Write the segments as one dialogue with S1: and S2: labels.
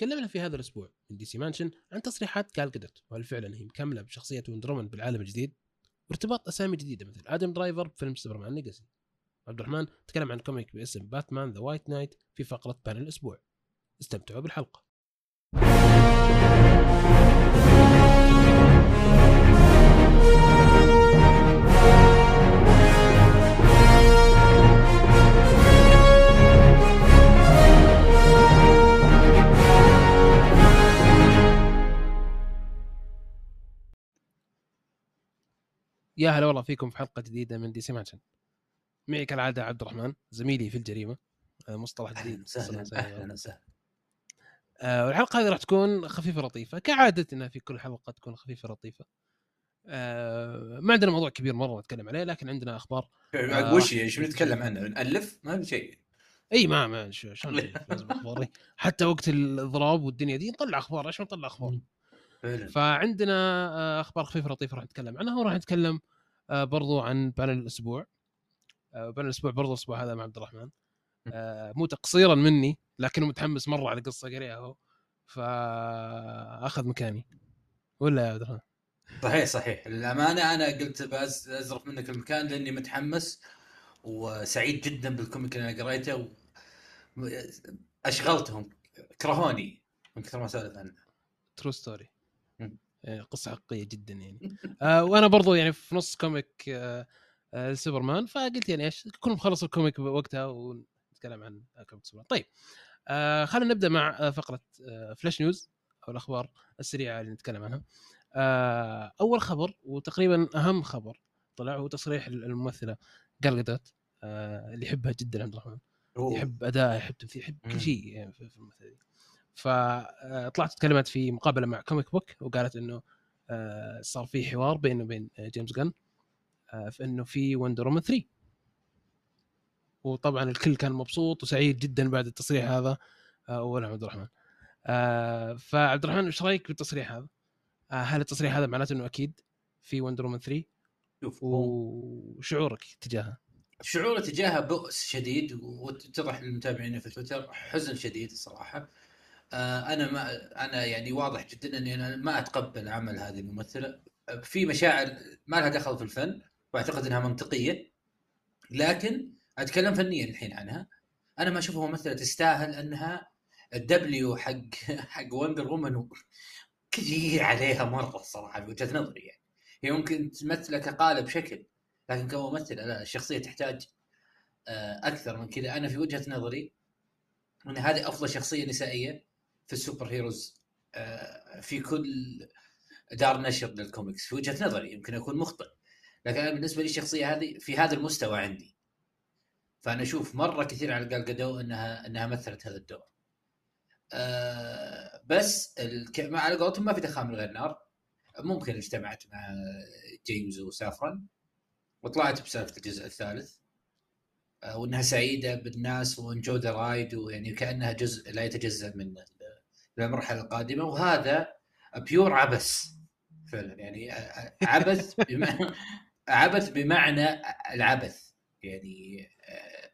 S1: تكلمنا في هذا الأسبوع من DC Mansion عن تصريحات قال قدوت وهل فعلا هي مكملة بشخصية Wonder Woman بالعالم الجديد؟ وارتباط أسامي جديدة مثل آدم درايفر بفيلم Superman Legacy عبد الرحمن تكلم عن comic باسم Batman The White Knight في فقرة panel الأسبوع. استمتعوا بالحلقة. يا هلا والله فيكم في حلقة جديدة من DC Mansion. معي كالعادة عبد الرحمن زميلي في الجريمة آه، مصطلح
S2: أهلا
S1: جديد
S2: وسهلا أهلا وسهلا.
S1: آه، والحلقة هذه راح تكون خفيفة لطيفة. كعادتنا في كل حلقة تكون خفيفة لطيفة. آه، ما عندنا موضوع كبير مرة نتكلم عليه لكن عندنا أخبار. آه،
S2: وش إيش بنتكلم عنه؟ نألف؟ ما في شيء.
S1: إي ما ما شو- شلون؟ لازم أخبار. إي. حتى وقت الاضراب والدنيا دي نطلع أخبار. إيش ما نطلع أخبار؟
S2: فعلا.
S1: فعندنا آه، أخبار خفيفة لطيفة راح نتكلم عنها وراح نتكلم آه، برضو عن panel الأسبوع. آه، panel الأسبوع برضو الأسبوع هذا مع عبد الرحمن. مو تقصيرا مني لكنه متحمس مرة على قصة قريها هو. فأخذ مكاني. ولا يا عبد الرحمن؟
S2: صحيح صحيح. للأمانة أنا قلت بس ازرف منك المكان لأني متحمس وسعيد جدا بال comic اللي أنا قريته و... أشغلتهم. كرهوني من كثر ما اسولف عنه.
S1: true
S2: story.
S1: قصة حقيقية جدا يعني. آه، وأنا برضو يعني في نص comic آه، آه، سوبرمان فقلت يعني إيش كل مخلص ال comic وقتها ونتكلم عن comic سوبرمان. طيب آه، خلينا نبدأ مع آه، فقرة آه، flash news أو الأخبار السريعة اللي نتكلم عنها. آه، أول خبر وتقريبا أهم خبر طلع هو تصريح الممثلة آه، اللي يحبها جدا عبد الرحمن.
S2: أوه.
S1: يحب ادائها يحب تمثيل يحب. كل شيء يعني في في الممثلة دي. فطلعت تكلمت في مقابلة مع Comic Book وقالت إنه آه، صار في حوار بينها وبين آه، جيمس جن آه، في إنه في Wonder Woman 3 وطبعا الكل كان مبسوط وسعيد جدا بعد التصريح هذا. آه، اولا عبد الرحمن. آه، فعبد الرحمن إيش رأيك بالتصريح هذا؟ آه، هل التصريح هذا معناته إنه أكيد في Wonder Woman 3
S2: شوف هو
S1: وشعورك تجاهها؟
S2: شعوري تجاهه بؤس شديد وتتضح للمتابعين في تويتر حزن شديد الصراحه آه، أنا ما أنا يعني واضح جدا إني أنا ما أتقبل عمل هذه الممثلة. في مشاعر ما لها دخل في الفن وأعتقد إنها منطقية لكن أتكلم فنيا الحين عنها. أنا ما أشوفها ممثلة تستاهل أنها ال W حق حق Wonder Woman كثير عليها مرة صراحة بوجهه نظري يعني. هي ممكن تمثله كقالب شكل لكن كممثلة لا الشخصية تحتاج آه، أكثر من كذا. أنا في وجهة نظري إن هذه أفضل شخصية نسائية. في ال super heroes آه، في كل دار نشر للكوميكس. في وجهة نظري يمكن أكون مخطئ لكن أنا بالنسبة لي الشخصية هذه في هذا المستوى عندي. فأنا أشوف مرة كثير على قال قدوت إنها إنها مثلت هذا الدور. آه بس على قولتهم ما في دخان من غير نار. ممكن اجتمعت مع جيمس وسافران وطلعت بسالفة الجزء الثالث. آه، وإنها سعيدة بالناس وانجو ذا رايد ويعني كأنها جزء لا يتجزأ من المرحله القادمة وهذا بيور عبث فعلا. يعني عبث بمعنى عبث بمعنى العبث. يعني آه،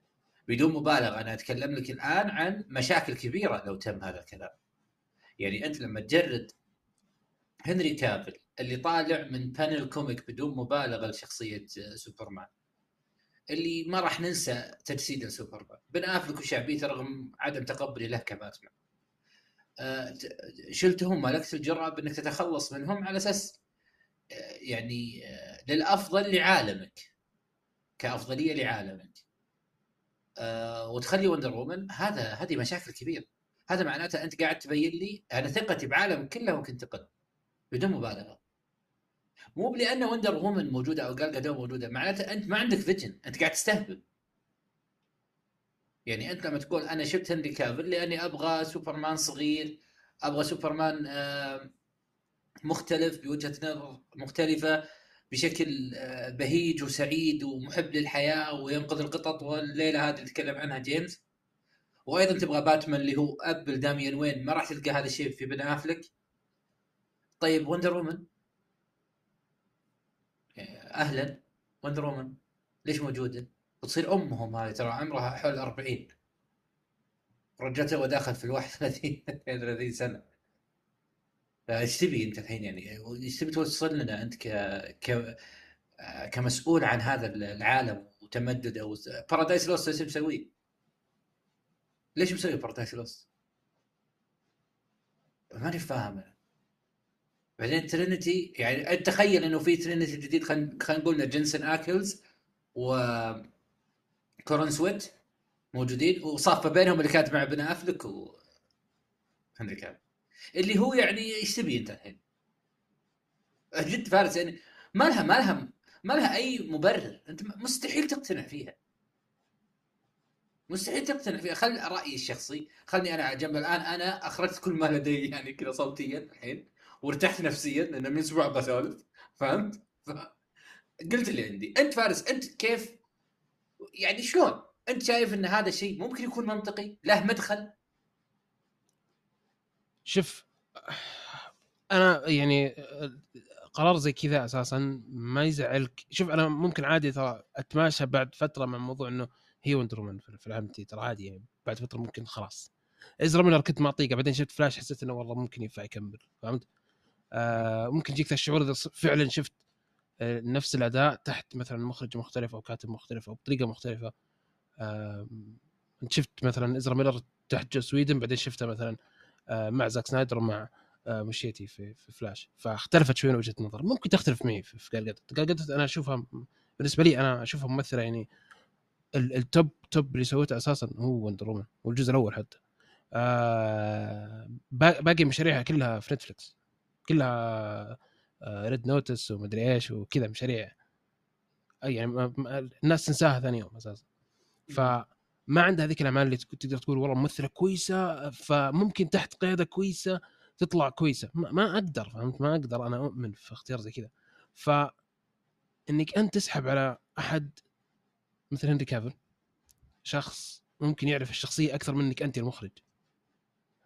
S2: بدون مبالغة. أنا أتكلم لك الآن عن مشاكل كبيرة لو تم هذا الكلام. يعني أنت لما تجرد هنري كافل اللي طالع من panel comic بدون مبالغة لشخصية آه، سوبرمان اللي ما راح ننسى تجسيد لسوبرمان بن أفلك وشعبيته رغم عدم تقبلي له كباتمان شلتهم ملكت الجرأة بأنك تتخلص منهم على أساس آه، يعني آه، للأفضل لعالمك كأفضلية لعالمك. آه، وتخلي Wonder Woman هذا هذه مشاكل كبيرة. هذا معناته أنت قاعد تبين لي أنا ثقتي بعالم كله ممكن تقل بدون مبالغة. مو لأن Wonder Woman موجودة أو قال قدوت موجودة معناته أنت ما عندك vision أنت قاعد تستهبل. يعني أنت لما تقول أنا شلت هنري كافل لأني أبغى سوبرمان صغير أبغى سوبرمان آه، مختلف بوجهة نظر مختلفة بشكل آه، بهيج وسعيد ومحب للحياة وينقذ القطط والليلة هذه اللي تكلم عنها جيمس. وأيضا تبغى باتمان اللي هو أب لداميان وين؟ ما راح تلقى هذا الشيء في بن أفلك. طيب Wonder Woman؟ أهلا. Wonder Woman ليش موجودة؟ وتصير أمهم هذه ترى عمرها حول 40 رجعته وداخل في ال 31 32 سنة إيش تبي أنت الحين يعني إيش تبي توصل لنا أنت ك ك كمسؤول عن هذا العالم وتمدده بارادايس لوست إيش مسوي؟ ليش مسوي بارادايس لوست؟ ماني فاهم بعدين ترينيتي يعني تخيل إنه في ترينيتي جديد خلينا نقول جنسن اكلز و كورن سويت موجودين وصافه بينهم اللي كانت مع بن أفلك و هنري كاب اللي هو يعني إيش تبي أنت الحين؟ جد فارس يعني ما لها ما لها ما لها أي مبرر. أنت مستحيل تقتنع فيها. مستحيل تقتنع فيها. خل رأيي الشخصي. خلني أنا على جنب الآن أنا أخرجت كل ما لدي يعني كذا صوتيا الحين وارتحت نفسيا لأن من أسبوع بسولف فهمت؟ ف... قلت اللي عندي. أنت فارس أنت كيف يعني شلون؟ أنت شايف إن هذا الشيء ممكن يكون منطقي؟ له مدخل؟
S1: شوف أنا يعني قرار زي كذا أساسا ما يزعلك شوف أنا ممكن عادي ترى أتماشى بعد فترة مع موضوع إنه هي وندر في العالم ترى عادي يعني بعد فترة ممكن خلاص إزرا ميلر كنت معطيه بعدين شفت فلاش حسيت إنه والله ممكن ينفع يكمل فهمت؟ آه ممكن يجيك الشعور إذا فعلا شفت نفس الأداء تحت مثلا مخرج مختلف أو كاتب مختلف أو بطريقة مختلفة. آه أنت شفت مثلا إزرا ميلر تحت جوس ويدن بعدين شفته مثلا آه مع زاك سنايدر ومع آه مشيتي في, في فلاش. فاختلفت شوي وجهة نظر. ممكن تختلف معي في, قال قال أنا أشوفها بالنسبة لي أنا أشوفها ممثلة يعني ال top top اللي سويته أساسا هو وندر والجزء الأول حتى. آه باقي مشاريعها كلها في نتفلكس كلها آه Red Notice ومدري إيش وكذا مشاريع. يعني الناس تنساها ثاني يوم أساسا. فما عندها هذيك الأعمال اللي تقدر تقول والله ممثلة كويسة فممكن تحت قيادة كويسة تطلع كويسة. ما أقدر فهمت؟ ما أقدر أنا أؤمن في اختيار زي كذا. ف إنك أنت تسحب على أحد مثل هنري كافل شخص ممكن يعرف الشخصية أكثر منك أنت المخرج.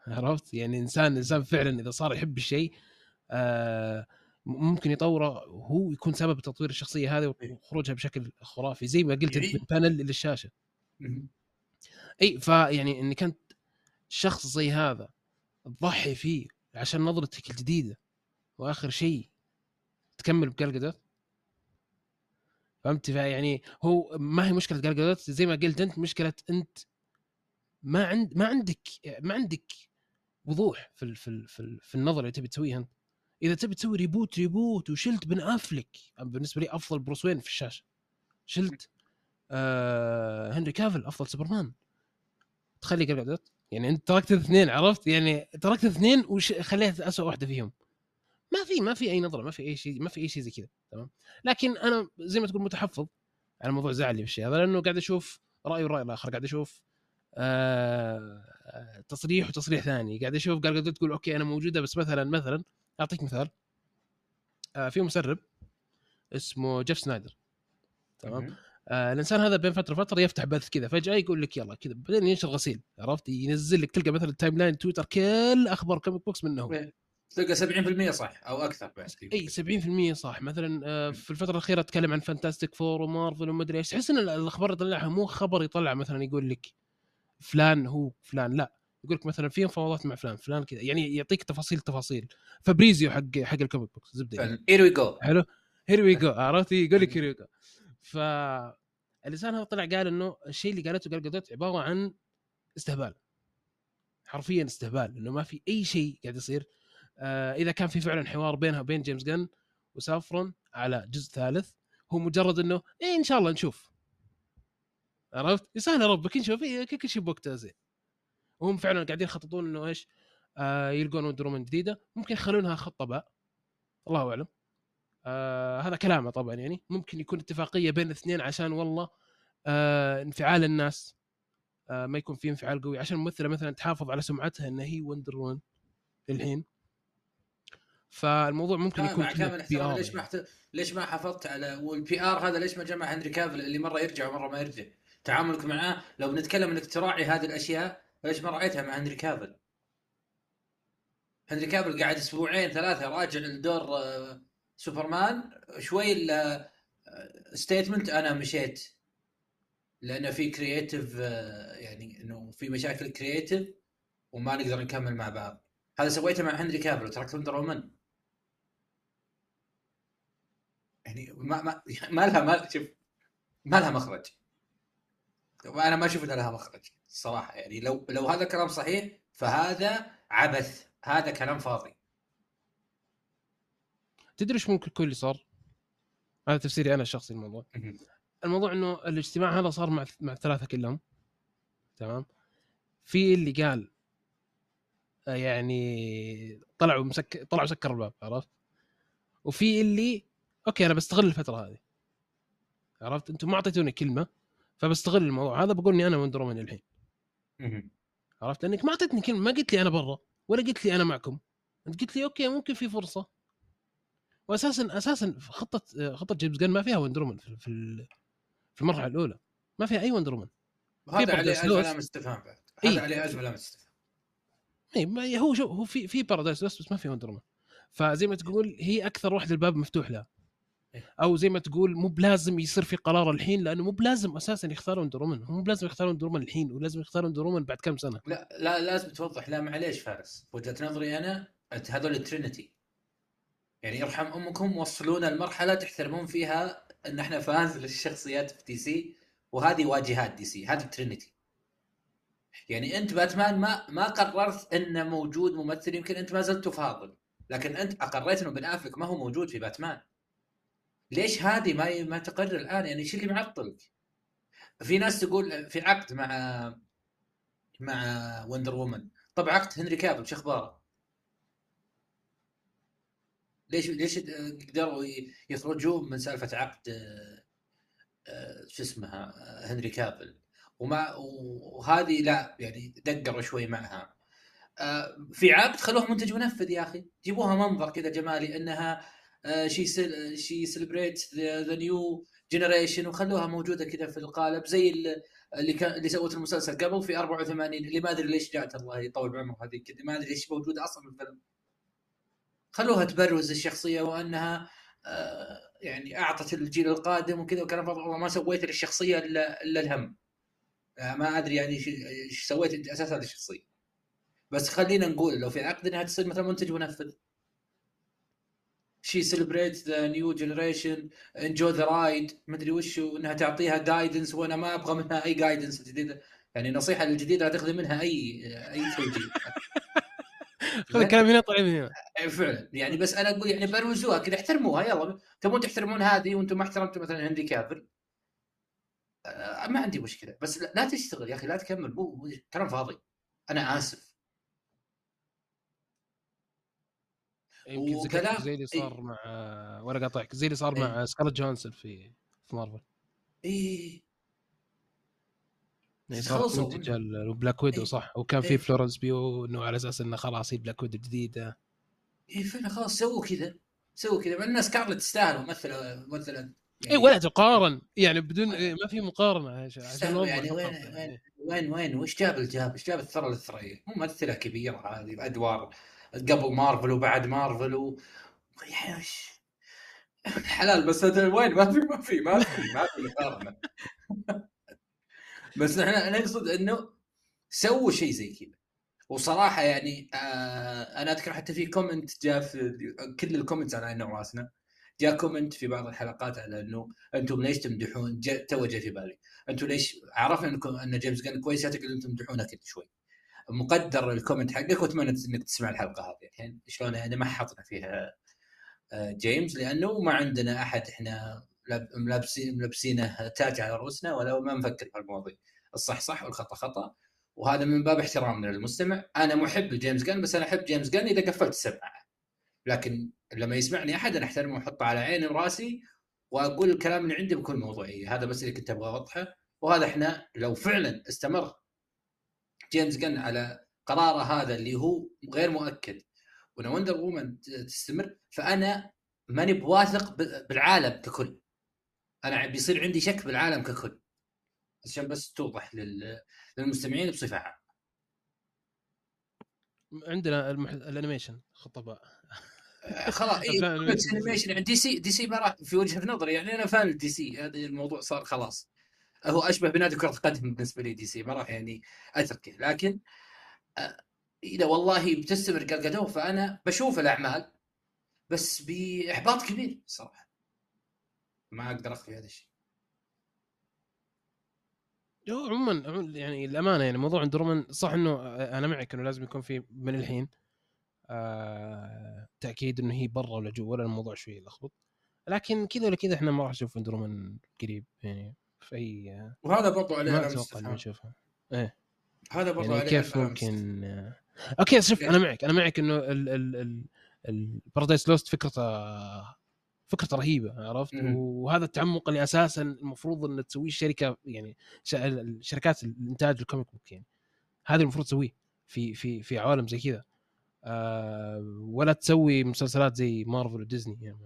S1: عرفت؟ يعني انسان إنسان فعلا إذا صار يحب الشيء آه ممكن يطوره هو يكون سبب تطوير الشخصية هذه إيه. وخروجها بشكل خرافي زي ما قلت من بانل للشاشه إي فيعني انك انت شخص زي هذا تضحي فيه عشان نظرتك الجديدة. وآخر شيء تكمل بقلقدة فهمت؟ يعني هو ما هي مشكلة قلقدة زي ما قلت أنت مشكلة أنت ما عند ما عندك ما عندك وضوح في ال في ال في, ال في النظر اللي تبي تسويها أنت. إذا تبي تسوي reboot reboot وشلت بن أفلك. بالنسبة لي أفضل بروس وين في الشاشة. شلت آه هنري كافل أفضل سوبرمان. تخلي قال قدوت يعني أنت تركت الاثنين عرفت؟ يعني تركت الاثنين وخليت اسوء واحدة فيهم. ما في ما في أي نظرة ما في أي شيء ما في أي شيء زي كذا. تمام؟ لكن أنا زي ما تقول متحفظ على موضوع زعلي بالشيء هذا لأنه قاعد أشوف رأي والراي الآخر قاعد أشوف آه تصريح وتصريح ثاني. قاعد أشوف قاعد تقول okay أنا موجودة بس مثلا مثلا أعطيك مثال. آه في مسرب اسمه جيف سنايدر. تمام؟ آه الإنسان هذا بين فترة وفترة يفتح بث كذا فجأة يقول لك يلا كذا بعدين ينشر غسيل عرفت؟ ينزل لك تلقى مثلا ال timeline تويتر كل أخبار comic books منه. هو
S2: إيه. تلقى 70% صح أو أكثر بعد
S1: إي 70% صح. مثلا آه في الفترة الأخيرة تكلم عن Fantastic Four ومارفل ومدري إيش تحس إن الأخبار اللي يطلعها مو خبر يطلع مثلا يقول لك فلان هو فلان لا. يقول لك مثلا في مفاوضات مع فلان فلان كذا يعني يعطيك تفاصيل تفاصيل. فابريزيو حق حق ال comic
S2: books زبدة here we go
S1: حلو؟ here we go عرفت؟ يقول لك here we go ف الانسان هذا طلع قال إنه الشيء اللي قالته قال قدوت عبارة عن استهبال. حرفيا استهبال إنه ما في أي شيء قاعد يصير. آه إذا كان في فعلا حوار بينها وبين جيمس جن وسافرون على جزء ثالث هو مجرد إنه إيه إن شاء الله نشوف. عرفت؟ يسهل ربك نشوف إيه كل شيء بوقته زين. وهم فعلا قاعدين يخططون إنه إيش؟ آه يلقون وندر جديدة. ممكن يخلونها خطة باء الله أعلم. آه هذا كلامه طبعا يعني. ممكن يكون اتفاقية بين الاثنين عشان والله آه انفعال الناس. آه ما يكون في انفعال قوي. عشان الممثله مثلا تحافظ على سمعتها إنها هي وندر وون للحين. فالموضوع ممكن يكون
S2: كامل احترام ليش ما حت... ليش ما حافظت على وال PR هذا ليش ما جمع هنري كافل اللي مرة يرجع ومرة ما يرجع؟ تعاملك معاه لو بنتكلم انك تراعي هذه الأشياء ليش ما راعيتها مع هنري كافل هنري كافل قاعد أسبوعين ثلاثة راجع لدور آه، سوبرمان شوي statement أنا مشيت. لأنه في creative يعني إنه في مشاكل creative وما نقدر نكمل مع بعض. هذا سويته مع هنري كابل وتركت وندر وومن. يعني ما ما ما لها ما شوف ما لها مخرج. أنا ما أشوف ان لها مخرج الصراحه يعني. لو لو هذا كلام صحيح فهذا عبث هذا كلام فاضي.
S1: تدري إيش ممكن يكون اللي صار؟ هذا تفسيري أنا الشخصي الموضوع الموضوع إنه الاجتماع هذا صار مع مع الثلاثه كلهم. تمام؟ في اللي قال آه، يعني طلع ومسك طلع وسكر الباب عرفت؟ وفي اللي okay أنا بستغل الفترة هذه. عرفت؟ أنتم ما أعطيتوني كلمة. فبستغل الموضوع. هذا بقول إني أنا Wonder Woman الحين عرفت؟ لأنك ما أعطيتني كلمة ما قلت لي أنا برا ولا قلت لي أنا معكم. أنت قلت لي okay ممكن في فرصة. واساسا أساسا خطة خطة جيمس جن ما فيها Wonder في في في المرحلة الأولى. ما فيها أي Wonder
S2: هذا عليه ألف علامة استفهام بعد. هذا إيه؟ عليه ألف علامة استفهام.
S1: إي هو show هو في في Paradise بس ما في Wonder فزي ما تقول هي أكثر واحدة الباب مفتوح لها. أو زي ما تقول مو بلازم يصير في قرار الحين لأنه مو بلازم أساسا يختارون Wonder Woman. هم مو بلازم يختارون Wonder Woman الحين ولازم يختارون Wonder Woman بعد كم سنة.
S2: لا لا لازم توضح. لا معليش فارس. وجهة نظري أنا هذول ال Trinity. يعني يرحم أمكم وصلونا المرحله تحترمون فيها إن إحنا fans للشخصيات في دي سي وهذه واجهات دي سي. هذه ال Trinity. يعني أنت باتمان ما ما قررت انه موجود ممثل يمكن أنت ما زلت تفاضل لكن أنت أقريت إنه بن آفلك ما هو موجود في باتمان. ليش هذه ما ما تقرر الآن؟ يعني إيش اللي معطلك؟ في ناس تقول في عقد مع مع Wonder Woman طب عقد هنري كافل شو أخباره؟ ليش ليش قدروا يخرجون من سالفة عقد آه، شو اسمها هنري كافل؟ وما وهذه لا يعني دقروا شوي معها. آه، في عقد خلوه منتج منفذ يا أخي. جيبوها منظر كذا جمالي إنها she she celebrate the new generation وخلوها موجودة كذا في القالب زي اللي كان اللي سوت المسلسل قبل في 84 اللي ما أدري ليش جات الله يطول بعمره هذه كذا ما أدري ليش موجودة أصلا في الفيلم. خلوها تبرز الشخصية وأنها آه، يعني أعطت الجيل القادم وكذا وكان والله ما سويت للشخصية الا إلا الهم. آه، ما أدري يعني إيش سويت انت أساسا للشخصيه بس خلينا نقول لو في عقد إنها تصير مثلا منتج منفذ. she celebrate the new generation enjoy the ride مدري وش إنها تعطيها guidance وأنا ما أبغى منها أي guidance جديدة. يعني نصيحة الجديده لا تاخذي منها أي أي توجيه.
S1: خذ الكلام هنا طيب هنا.
S2: فعلا. يعني بس أنا أقول يعني بروزوها كذا احترموها يلا. تبون تحترمون هذه وأنتم ما احترمتوا مثلا هنري كافل؟ آه، ما عندي مشكلة. بس لا تشتغل يا أخي لا تكمل. مو كلام فاضي. أنا آسف.
S1: يمكن وكلام زي اللي صار إيه؟ مع ولا قاطعك زي اللي صار إيه؟ مع سكارلت جوهانسون في في مارفل
S2: إي
S1: يعني صار منتج ال Black Widow إيه؟ صح وكان في إيه؟ فلورنس بيو إنه على أساس إنه خلاص هي Black Widow جديدة
S2: إي فعلا خلاص سووا كذا سووا كذا مع إن سكارلت تستاهل ممثلة مثلا
S1: يعني اي ولا تقارن يعني بدون ما في مقارنة
S2: عشان يعني وين وين وين وين وش جاب لجاب؟ إيش جاب الثرى الثريا؟ ممثلة كبيرة هذه بأدوار قبل مارفل وبعد مارفل و حلال بس وين؟ ما في ما في ما في ما في بس إحنا نقصد إنه سووا شيء زي كذا. وصراحة يعني آه أنا أذكر حتى في comment جاء في كل ال comments على عيننا وراسنا جاء comment في بعض الحلقات على أنه أنتم ليش تمدحون؟ تو جاء في بالي. أنتم ليش عرفنا انكم أن جيمس جن كويس لا تمدحونه كل شوي. مقدر ال comment حقك وأتمنى إنك تسمع الحلقة هذه الحين. شلون إحنا ما حطينا فيها آه، جيمس لأنه ما عندنا أحد إحنا ملابسين ملبسينه تاج على رؤوسنا ولا ما نفكر في المواضيع الصح صح والخطأ خطأ. وهذا من باب احترامنا للمستمع. أنا محب لجيمس جن بس أنا أحب جيمس جن إذا قفلت السماعه لكن لما يسمعني أحد أنا أحترمه وأحطه على عيني وراسي وأقول الكلام اللي عندي بكل موضوعية. هذا بس اللي كنت أبغى أوضحه. وهذا إحنا لو فعلا استمر جيمس جن على قراره هذا اللي هو غير مؤكد. وإن Wonder Woman تستمر فأنا ماني بواثق بالعالم ككل. أنا بيصير عندي شك بالعالم ككل. عشان بس توضح للمستمعين بصفة عامة.
S1: عندنا المح... ال animation خطباء.
S2: آه، خلاص إي ال animation عند دي سي دي سي ما راح في وجهة نظري يعني أنا fan دي سي. هذا الموضوع صار خلاص. هو أشبه بنادي كرة قدم بالنسبة لي دي سي ما راح يعني أتركه. لكن آه، إذا والله بتستمر قلقدو فأنا بشوف الأعمال بس بإحباط كبير صراحة. ما أقدر أخفي هذا الشيء.
S1: هو عموما يعني الامانه يعني موضوع اندرومان صح إنه أنا معك إنه لازم يكون في من الحين آه تأكيد إنه هي برا ولا جوا ولا الموضوع شوي يلخبط. لكن كذا ولا كذا إحنا ما راح نشوف Wonder Woman قريب يعني في أي
S2: وهذا برضو عليه
S1: ما
S2: أتوقع.
S1: نشوفها إيه.
S2: هذا برضو
S1: يعني
S2: عليه
S1: كيف ممكن okay شوف أنا معك أنا معك إنه ال ال ال ال Paradise Lost فكرته فكرته رهيبة عرفت؟
S2: مم.
S1: وهذا التعمق اللي أساسا المفروض ان تسويه الشركة يعني ش- الشركات الإنتاج ال comic book يعني هذا المفروض تسويه في في في عوالم زي كذا. آه ولا تسوي مسلسلات زي مارفل وديزني يعني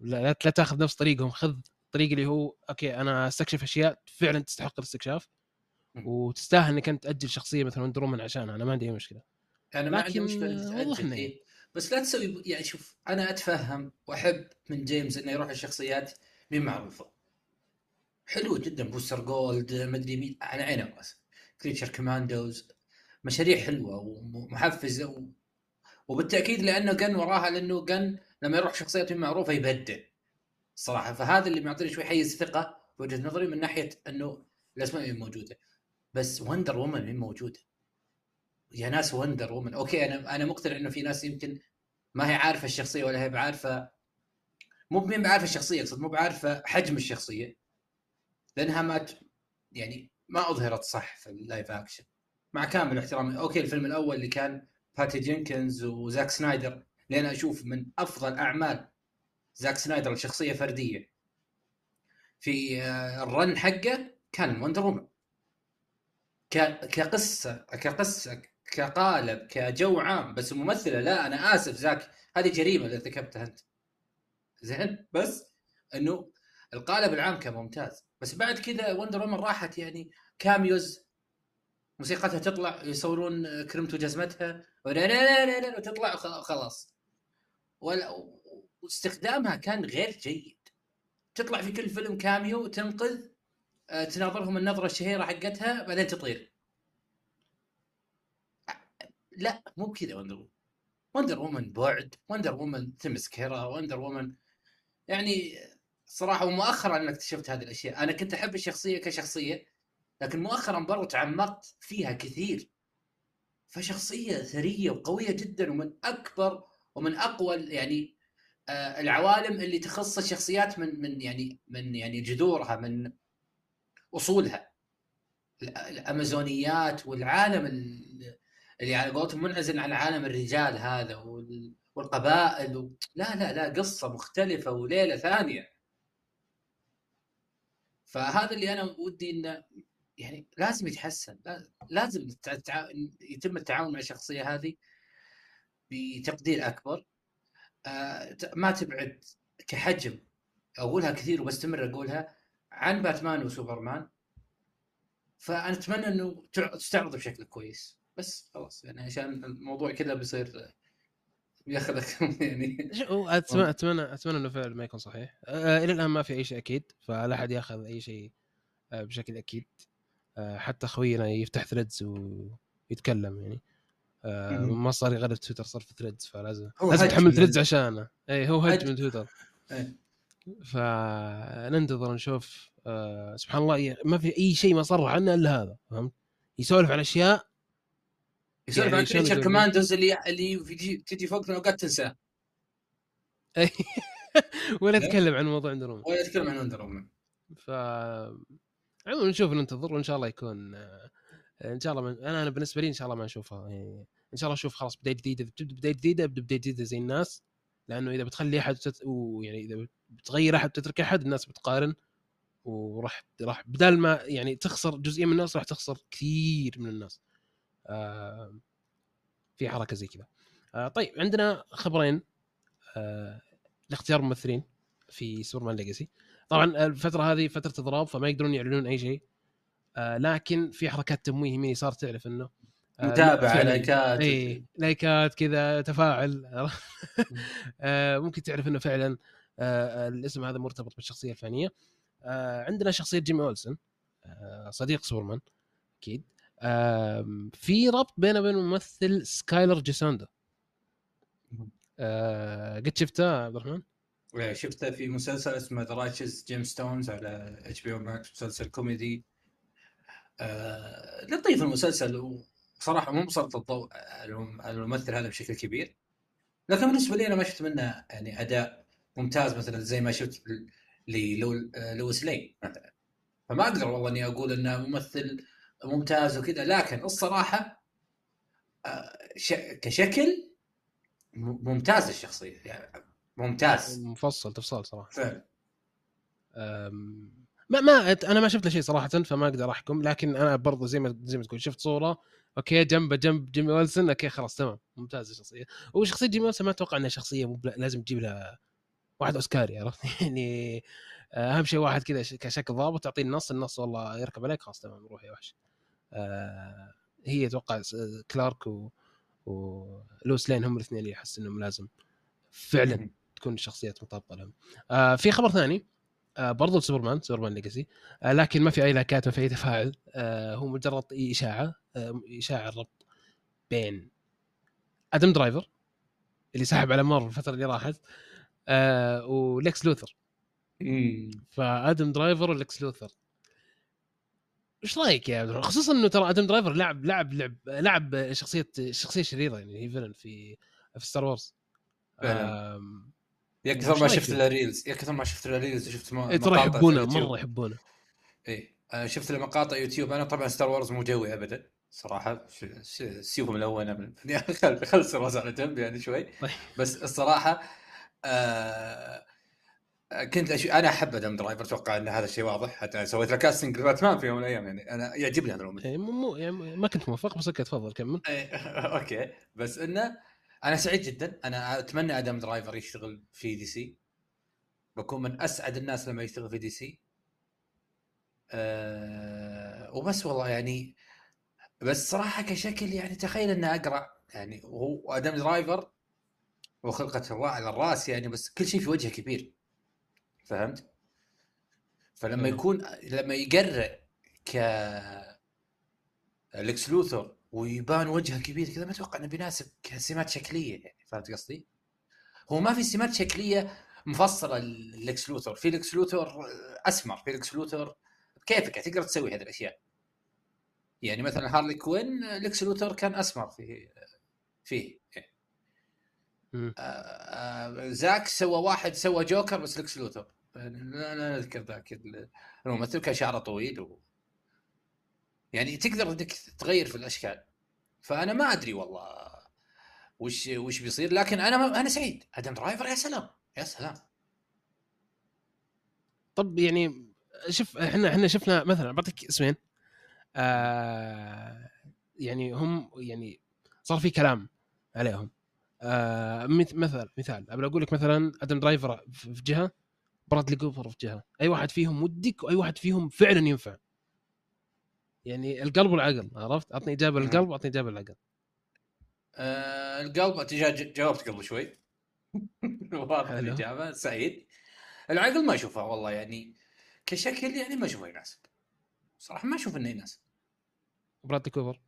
S1: لا لا تاخذ نفس طريقهم خذ الطريق اللي هو okay أنا أستكشف أشياء فعلا تستحق الاستكشاف. وتستاهل إنك أنت تأجل شخصية مثلا Wonder عشانها. أنا ما عندي أي مشكلة.
S2: أنا ما عندي مشكلة
S1: والله.
S2: بس لا تسوي يعني شوف أنا أتفهم وأحب من جيمس إنه يروح الشخصيات مهي معروفة. حلو جدا Booster Gold مدري مين على عيني وراسي Creature Commandos مشاريع حلوة ومحفزة و... وبالتأكيد لأنه كان وراها لأنه كان لما يروح شخصيات معروفة يبدع. صراحة. فهذا اللي معطيني شوي حيز ثقة بوجهة نظري من ناحية إنه الأسماء مين موجودة. بس Wonder Woman مين موجودة. يا ناس Wonder Woman okay أنا أنا مقتنع إنه في ناس يمكن ما هي عارفة الشخصية ولا هي بعارفة مو بمين بعارفة الشخصية أقصد مو بعارفة حجم الشخصية. لأنها ما. يعني ما أظهرت صح في ال live action مع كامل احترامي. okay الفيلم الأول اللي كان باتي جينكنز وزاك سنايدر أنا أشوف من أفضل أعمال زاك سنايدر الشخصيه فردية. في آه، ال run حقه كان Wonder Woman كقصة كقصة كقالب كجو عام بس الممثلة لا أنا آسف زاك هذه جريمة اللي ارتكبتها أنت. زين؟ بس إنه القالب العام كان ممتاز. بس بعد كذا Wonder Woman راحت يعني cameos موسيقتها تطلع يصورون كرمت وجزمتها ولا لا لا لا لا وتطلع وخ- خلاص. ولا واستخدامها كان غير جيد. تطلع في كل فيلم cameo تنقذ آه، تناظرهم النظرة الشهيرة حقتها بعدين تطير. لا مو بكذا Wonder Woman Wonder Woman بعد Wonder Woman تمسك هيرا Wonder Woman يعني صراحة ومؤخرا أنا اكتشفت هذه الأشياء. أنا كنت أحب الشخصية كشخصية لكن مؤخرا برضو تعمقت فيها كثير. فشخصية ثرية وقوية جدا ومن أكبر ومن أقوى يعني العوالم اللي تخص الشخصيات من من يعني من يعني جذورها من أصولها. ال- الأمازونيات والعالم ال- اللي على قولتهم منعزل عن عالم الرجال هذا وال- والقبائل و... لا لا لا قصة مختلفة وليلة ثانية. فهذا اللي أنا ودي إنه يعني لازم يتحسن. لا- لازم يتم التعاون مع الشخصية هذه بتقدير أكبر. آه، ما تبعد كحجم. أقولها كثير وبستمر أقولها عن باتمان وسوبرمان. فأنا أتمنى إنه تع- تستعرض بشكل كويس. بس خلاص يعني عشان الموضوع كذا بيصير ياخذك يعني.
S1: اتمنى اتمنى أتمنى إنه فعلا ما يكون صحيح. آه إلى الآن ما في أي شيء أكيد فلا أحد ياخذ أي شيء آه بشكل أكيد. آه حتى خوينا يفتح Threads ويتكلم يعني. آه. ما صار يغرد تويتر صار في Threads فلازم لازم تحمل
S2: Threads
S1: عشانه. اي هو هج. من تويتر.
S2: إيه.
S1: فننتظر نشوف آه سبحان الله ي- ما في أي شيء ما صرح عنه إلا هذا فهمت؟ يسولف عن أشياء
S2: يسولف
S1: يعني
S2: عن
S1: Creature؟
S2: Commandos اللي اللي تجي فوق من اوقات تنساه.
S1: ولا
S2: لا.
S1: يتكلم عن موضوع اندروميدا
S2: ولا يتكلم عن Wonder Woman
S1: ف عموما نشوف ننتظر وإن شاء الله يكون آه، إن شاء الله من... أنا أنا بالنسبة لي إن شاء الله ما نشوفها. يعني إن شاء الله أشوف خلاص بداية جديدة بتبدا بداية جديدة ابدا بداية جديدة زي الناس. لأنه إذا بتخلي أحد تت... ويعني إذا بتغير أحد تترك أحد الناس بتقارن. وراح راح بدال ما يعني تخسر جزئية من الناس راح تخسر كثير من الناس. آه في حركة زي كذا. آه طيب عندنا خبرين آه لاختيار ممثلين في سوبرمان ليجاسي طبعا الفترة هذه فترة اضراب فما يقدرون يعلنون أي شيء. آه لكن في حركات تمويه يمين يسار تعرف إنه آه،.
S2: لايكات
S1: اي لايكات كذا تفاعل. آه ممكن تعرف إنه فعلا آه الاسم هذا مرتبط بالشخصية الفلانيه آه عندنا شخصية جيمي أولسن آه، صديق سوبرمان أكيد. آم، في ربط بينه وبين الممثل سكايلر جيسوندو آه، قد شفته عبد الرحمن؟
S2: إيه، شفته في مسلسل اسمه The Righteous Gemstones على HBO Max مسلسل كوميدي. آه لطيف المسلسل وصراحة مو مسلط الضوء على على الممثل هذا بشكل كبير. لكن بالنسبة لي أنا ما شفت منه يعني أداء ممتاز مثلا زي ما شفت آه، لويس لين مثلا. فما أقدر والله إني أقول إنه ممثل ممتاز وكذا لكن الصراحة آه، كشكل ممتاز الشخصيه يعني ممتاز.
S1: مفصل تفصيل صراحة.
S2: فعلا.
S1: ما ما أنا ما شفت له شيء صراحة فما أقدر أحكم لكن أنا برضو زي ما زي ما تقول شفت صورة okay جنبه جنب جيمي أولسن okay خلاص تمام ممتاز الشخصية. وشخصيه جيمي أولسن ما أتوقع إنها شخصية مو لازم تجيب لها واحد أوسكاري عرفت؟ يعني آه، أهم شيء واحد كذا كشكل ضابط تعطيه النص النص والله يركب عليك خلاص تمام روح يا وحش. آه، هي أتوقع كلارك و ولويس لين هم الاثنين اللي احس إنهم لازم فعلا تكون الشخصيات مطابقه لهم. آه في خبر ثاني. آه برضو سوبرمان Superman Legacy. آه لكن ما في أي لايكات ما في أي تفاعل. آه هو مجرد إشاعة آه إشاعة الربط بين آدم درايفر اللي سحب على مارفل الفترة اللي راحت آه وليكس لوثر. فآدم درايفر وليكس لوثر. إيش رأيك يا عبد الرحمن؟ خصوصا إنه ترى آدم درايفر لعب لعب لعب لعب شخصية شخصية شريرة يعني هي villain في في Star
S2: Wars.
S1: آم،
S2: يا كثر ما شفت
S1: فيه؟
S2: له reels يا كثر ما شفت له reels وشفت م-
S1: إيه، ترى
S2: مقاطع في
S1: يحبونه. مره يحبونه.
S2: إيه أنا شفت له مقاطع يوتيوب. أنا طبعا Star Wars مو جوي ابدا صراحة. ملونه من يعني خل خل Star Wars على جنب يعني شوي.
S1: طيب.
S2: بس الصراحة آه كنت أش... أنا أحب آدم درايفر أتوقع إن هذا الشيء واضح. حتى سويت له casting لباتمان في يوم من الأيام يعني. أنا يعجبني هذا الممثل
S1: إيه، مو يعني ما كنت موفق بس okay تفضل كمل.
S2: إيه، okay. بس إنه أنا سعيد جدا. أنا أتمنى أدم درايفر يشتغل في DC. بكون من أسعد الناس لما يشتغل في DC. أه وبس والله يعني بس صراحة كشكل يعني تخيل إنه أقرأ. يعني هو أدم درايفر وخلقة الله على الرأس يعني بس كل شيء في وجهه كبير. فهمت؟ فلما. يكون لما يقرأ ك لكس لوثر ويبان وجهه كبير كذا ما أتوقع إنه بيناسب كسمات شكلية يعني فهمت قصدي؟ هو ما في سمات شكلية مفصلة للكس لوثر. في لكس لوثر أسمر في لكس لوثر كيفك تقدر تسوي هذه الأشياء. يعني مثلا هارلي كوين لكس لوثر كان أسمر في فيه
S1: مم.
S2: آه، آه، زاك سوى واحد سوى جوكر بس لكس لوثر. لا لا أذكر ذاك ال- الممثل كان شعره طويل و... يعني تقدر انك تغير في الأشكال. فأنا ما أدري والله وش وش بيصير. لكن أنا أنا سعيد. آدم درايفر يا سلام يا سلام.
S1: طب يعني شوف إحنا إحنا شفنا مثلا بعطيك اسمين. آه يعني هم يعني صار في كلام عليهم. آه مث- مثل مثال. ابى أقول لك مثلا آدم درايفر في جهة برادلي كوبر في جهة. أي واحد فيهم ودك واي واحد فيهم فعلا ينفع. يعني القلب والعقل عرفت؟ أعطني
S2: إجابة.
S1: للقلب وأعطني إجابة للعقل.
S2: آه القلب جا- جاوبت قبل شوي. واضح. الإجابة سعيد. العقل ما أشوفه والله يعني كشكل يعني ما أشوفه يناسب. صراحة ما أشوف إنه يناسب.
S1: برادلي كوبر.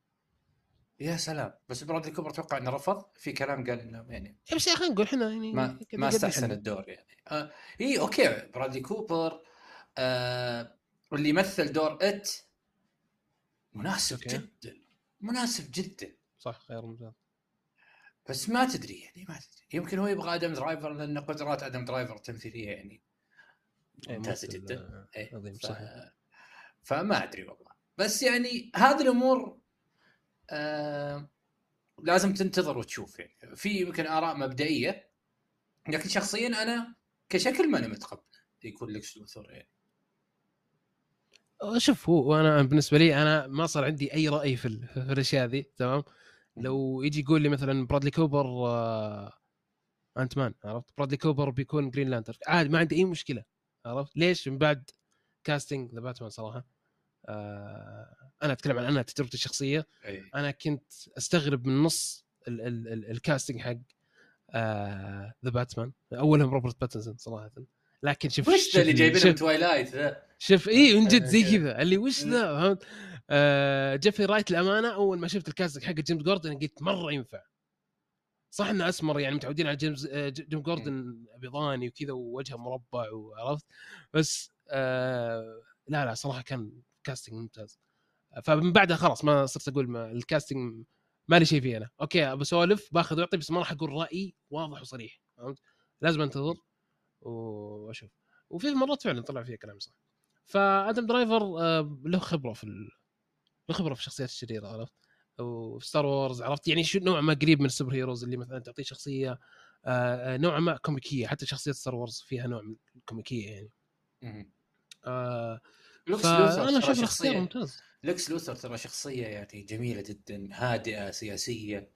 S2: يا سلام. بس برادلي كوبر أتوقع إنه رفض. في كلام قال إنه يعني
S1: بس يا أخي نقول إحنا يعني
S2: ما ما استحسن
S1: الحل.
S2: الدور يعني. آه اي okay. برادلي كوبر آه واللي يمثل دور إت مناسب
S1: okay.
S2: جدا. مناسب جدا.
S1: صح خير ممتاز
S2: بس ما تدري يعني ما تدري. يمكن هو يبغى آدم درايفر لأن قدرات آدم درايفر التمثيليه يعني
S1: إيه، ممتازة
S2: جدا.
S1: آه،
S2: إيه،
S1: عظيم
S2: ف...
S1: صحيح.
S2: فما أدري والله. بس يعني هذه الأمور آه لازم تنتظر وتشوف يعني. في يمكن آراء مبدئية لكن شخصيا أنا كشكل ماني متقبل يكون لكس لوثر يعني.
S1: شوف هو وأنا بالنسبة لي أنا ما صار عندي أي رأي في, ال- في الأشياء ذي تمام؟ لو يجي يقول لي مثلا برادلي كوبر آه Ant-Man عرفت؟ برادلي كوبر بيكون Green Lantern عادي ما عندي أي مشكلة عرفت؟ ليش؟ من بعد casting The Batman صراحة آه أنا أتكلم عن أنا تجربتي الشخصية.
S2: أي.
S1: أنا كنت أستغرب من نص ال- ال- ال- ال casting حق The Batman أولهم روبرت باتنسون صراحة. لكن شوف
S2: وش ذا اللي جايبينه من Twilight ذا؟
S1: شوف اي من جد زي
S2: كذا.
S1: اللي وش ذا؟ فهمت؟ آه جيفري رايت الأمانة أول ما شفت ال casting حق جيمس جوردن قلت مرة ينفع. صح إنه أسمر يعني متعودين على جيمس آه جيم جوردن أبيضاني وكذا ووجهه مربع وعرفت. بس آه لا لا صراحة كان casting ممتاز. فمن بعدها خلاص ما صرت أقول ما ال casting ما لي شيء فيه أنا. okay بسولف باخذ واعطي بس ما راح أقول رايي واضح وصريح. فهمت؟ لازم أنتظر. وأشوف. وفي مرات فعلا طلع فيها كلام صح. فآدم درايفر آه، له خبرة في ال... له خبرة في الشخصيات الشريرة عرفت؟ وفي Star Wars عرفت؟ يعني شو نوع ما قريب من ال superheroes اللي مثلا تعطيه شخصية آه، آه، نوعا ما كوميكية. حتى شخصية Star Wars فيها نوع من الكوميكيه يعني. آه لكس
S2: لوثر
S1: أشوف
S2: ترى
S1: الاختيار
S2: شخصيه
S1: ممتاز
S2: لكس لوثر ترى شخصية يعني جميلة جدا هادئة سياسية.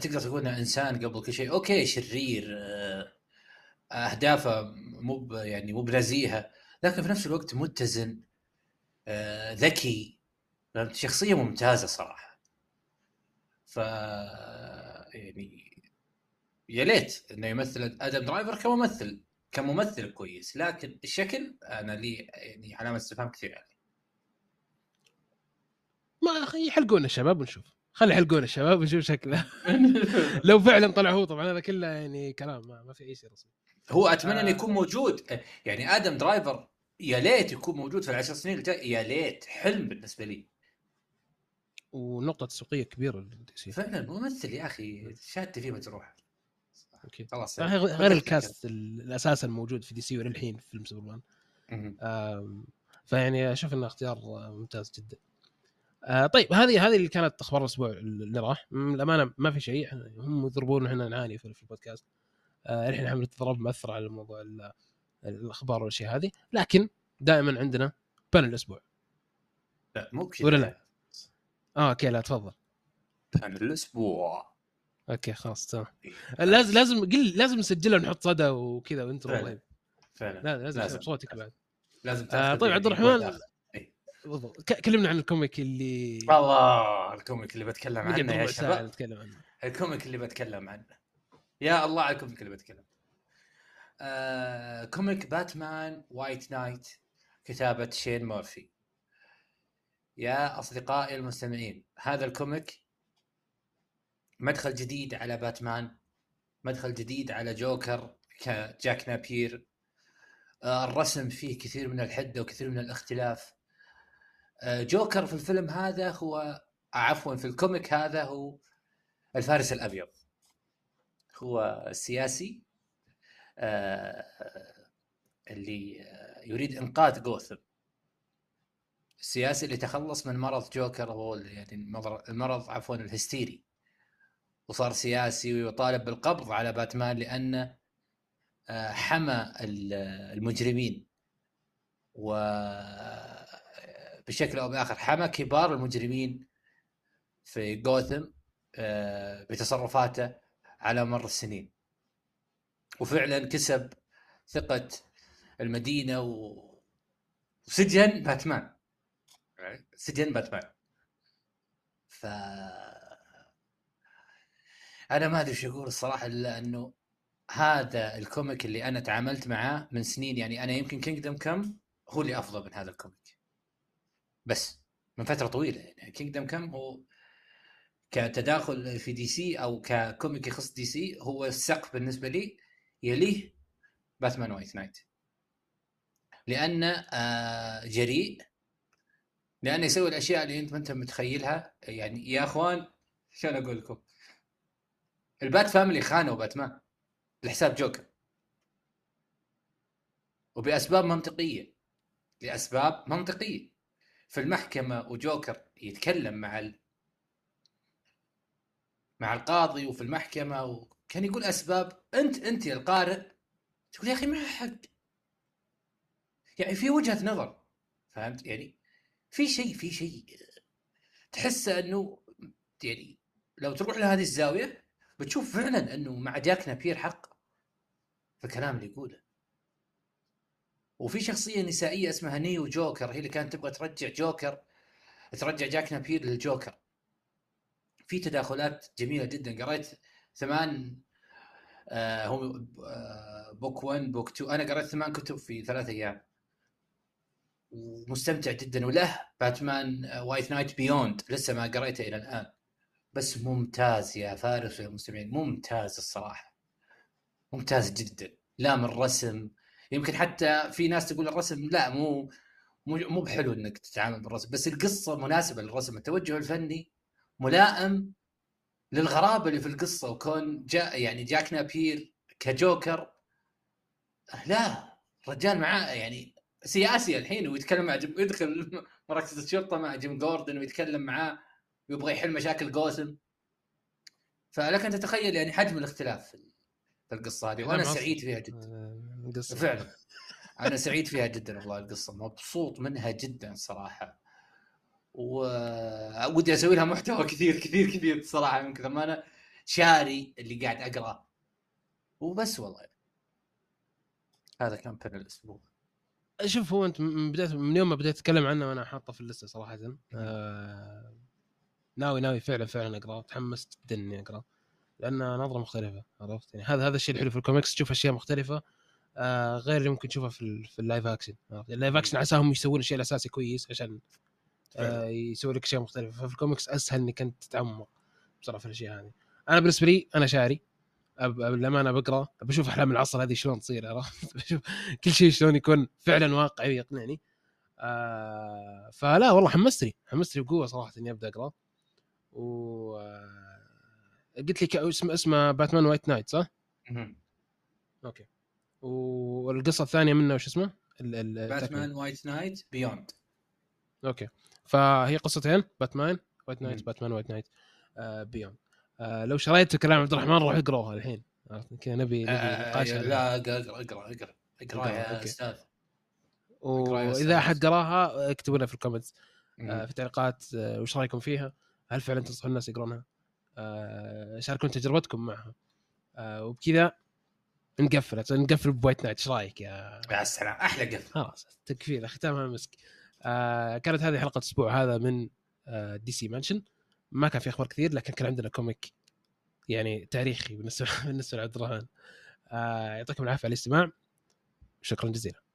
S2: تقدر تقول انه إنسان قبل كل شيء. okay شرير اهدافه مو يعني مو بنزيهه لكن في نفس الوقت متزن آه، ذكي. شخصية ممتازة صراحة. ف يعني يا ليت إنه يمثل آدم درايفر كممثل كممثل كويس. لكن الشكل أنا لي يعني علامة استفهام كثير عليه.
S1: ما يحلقون الشباب ونشوف. خلي يحلقون الشباب ونشوف شكله. لو فعلا طلع هو طبعا هذا كله يعني كلام ما, ما في أي شيء رسمي.
S2: هو أتمنى انه
S1: آه.
S2: يكون موجود. يعني آدم درايفر يا ليت يكون موجود في العشر سنين الجاية. يا ليت حلم بالنسبة لي.
S1: ونقطة تسويقيه كبيرة للدي سي.
S2: فعلا ممثل يا أخي. شهادتي فيه مجروحه
S1: أكيد.
S2: خلاص.
S1: غير غير ال cast ال- الاساسي الموجود في دي سي وللحين في فيلم سوبرمان. فيعني أشوف إنه اختيار آه، ممتاز جدا. آه، طيب هذه هذه اللي كانت أخبار الأسبوع اللي راح. الأمانة ما في شيء. هم يضربون إحنا نعاني في في البودكاست آه، الحين إحنا بنتضرب مأثر على موضوع ال- الأخبار والأشياء هذه لكن دائما عندنا panel الأسبوع
S2: لا مو كذا
S1: ولا لا؟ آه okay لا تفضل
S2: كان الأسبوع
S1: okay خلاص تمام
S2: إيه.
S1: لازم لازم قل لازم نسجلها ونحط صدى وكذا و intro
S2: فعلا.
S1: طيب
S2: فعلا
S1: لا لازم,
S2: لازم.
S1: لازم. صوتك بعد
S2: لازم
S1: آه طيب عبد
S2: يعني
S1: الرحمن.
S2: إيه.
S1: بالضبط كلمنا عن ال comic اللي
S2: الله ال comic اللي بتكلم عنه يا شباب
S1: نتكلم عنه
S2: ال comic اللي بتكلم عنه يا الله ال comic اللي بتكلم آه، comic باتمان White Knight كتابة شون مورفي يا أصدقائي المستمعين هذا ال comic مدخل جديد على باتمان مدخل جديد على جوكر كجاك نابير. آه، الرسم فيه كثير من الحدة وكثير من الاختلاف. آه، جوكر في الفيلم هذا هو آه، عفوا في ال comic هذا هو الفارس الأبيض. هو السياسي آه، اللي آه، يريد إنقاذ جوثم. السياسي اللي تخلص من مرض جوكر هو يعني المرض, عفوا الهستيري. وصار سياسي ويطالب بالقبض على باتمان لأنه آه، حمى ال- المجرمين. و بشكل أو بآخر حمى كبار المجرمين في جوثم آه، بتصرفاته على مر السنين. وفعلا كسب ثقة المدينة. وسجن باتمان. سجن باتمان. ف أنا ما أدري شو أقول الصراحة إلا إنه هذا ال comic اللي أنا تعاملت معاه من سنين يعني أنا يمكن Kingdom Come هو اللي أفضل من هذا ال comic. بس من فترة طويلة يعني Kingdom Come هو كتداخل في دي سي أو ك comic يخص دي سي هو السقف بالنسبة لي يليه باتمان White Knight. لأنه آه جريء. لأنه يسوي الأشياء اللي أنت ما أنت متخيلها. يعني يا أخوان شلون أقول لكم؟ ال Bat Family خانوا باتمان لحساب جوكر. وبأسباب منطقية. لأسباب منطقية. في المحكمة وجوكر يتكلم مع. مع القاضي وفي المحكمة وكان يقول أسباب أنت أنت يا القارئ. تقول يا أخي ما حق يعني في وجهة نظر فهمت؟ يعني في شيء في شيء تحس إنه يعني لو تروح لهذه الزاوية بتشوف فعلا إنه مع جاك نابير حق في الكلام اللي يقوله. وفي شخصية نسائية اسمها Neo جوكر هي اللي كانت تبغى ترجع جوكر ترجع جاك نابير للجوكر. في تداخلات جميلة جدا. قريت ثمان آه هو آه book 1 book 2 أنا قريت ثمان كتب في ثلاث أيام. ومستمتع جدا. وله باتمان White Knight Beyond. لسه ما قريته إلى الآن. بس ممتاز يا فارس يا مستمعين ممتاز الصراحة. ممتاز جدا. لا من الرسم يمكن حتى في ناس تقول الرسم لا مو مو مو بحلو إنك تتعامل بالرسم. بس القصة مناسبة للرسم. التوجه الفني ملائم للغرابة اللي في القصة وكون جاء يعني جاك نابير كجوكر لا رجال معاه يعني سياسي الحين ويتكلم مع جم... يدخل مركز الشرطة مع جيم جوردن ويتكلم معاه ويبغى يحل مشاكل جوثم فلك أن تتخيل يعني حجم الاختلاف في القصة هذه وأنا سعيد فيها جدا. آه، فعلا. أنا سعيد فيها جدا والله القصة مبسوط منها جدا صراحة. ودي أسوي لها محتوى كثير كثير كثير صراحة من كثر ما أنا شاري اللي قاعد اقراه وبس والله. هذا كان بين الأسبوع.
S1: شوف هو أنت من بداية من يوم ما بديت اتكلم عنه وأنا حاطه في اللسته صراحة. آه ناوي ناوي فعلا فعلا اقراه تحمست جدا إني اقراه لأنه نظرة مختلفة عرفت؟ يعني هذا هذا الشيء الحلو في الكوميكس تشوف أشياء مختلفة. آه غير اللي ممكن تشوفها في, في ال live action ال live action عساهم يسوون الشيء الأساسي كويس عشان آه يسوي لك أشياء مختلفة. ففي الكوميكس أسهل إنك أنت تتعمق بصراحة في الأشياء هذه. أنا بالنسبة لي أنا شاري للامانه بقرأ بشوف أحلام العصر هذه شلون تصير عرفت؟ بشوف كل شيء شلون يكون فعلا واقعي ويقنعني. آه فلا والله حمستني حمستني بقوة صراحة إني أبدأ أقرأ. و آه، قلت لك اسمه اسمه باتمان White Knight صح؟ okay. والقصة الثانية منه وش اسمه؟
S2: باتمان وايت نايت بيوند
S1: أوكي. فهي قصتين باتمان White Knight باتمان White Knight Beyond آه لو شريت كلام عبد الرحمن روح اقروها الحين. كذا نبي نبي
S2: آه نقاش لا اقرأ اقرأ اقرأ اقرأ يا أستاذ.
S1: وإذا أحد قراها اكتبوا لنا في ال comments آه في التعليقات آه وش رأيكم فيها؟ هل فعلا تنصحون الناس يقرونها؟ آه شاركون تجربتكم معها. آه وبكذا نقفل. نقفل ب White Knight. إيش رأيك يا
S2: يا سلام أحلى قفل.
S1: خلاص تكفينا ختامها مسك آه كانت هذه حلقة الأسبوع هذا من آه دي سي مانشن ما كان في أخبار كثير لكن كان عندنا comic يعني تاريخي بالنسبة بالنسبة لعبد الرحمن. آه يعطيكم العافية على الاستماع. شكرا جزيلا.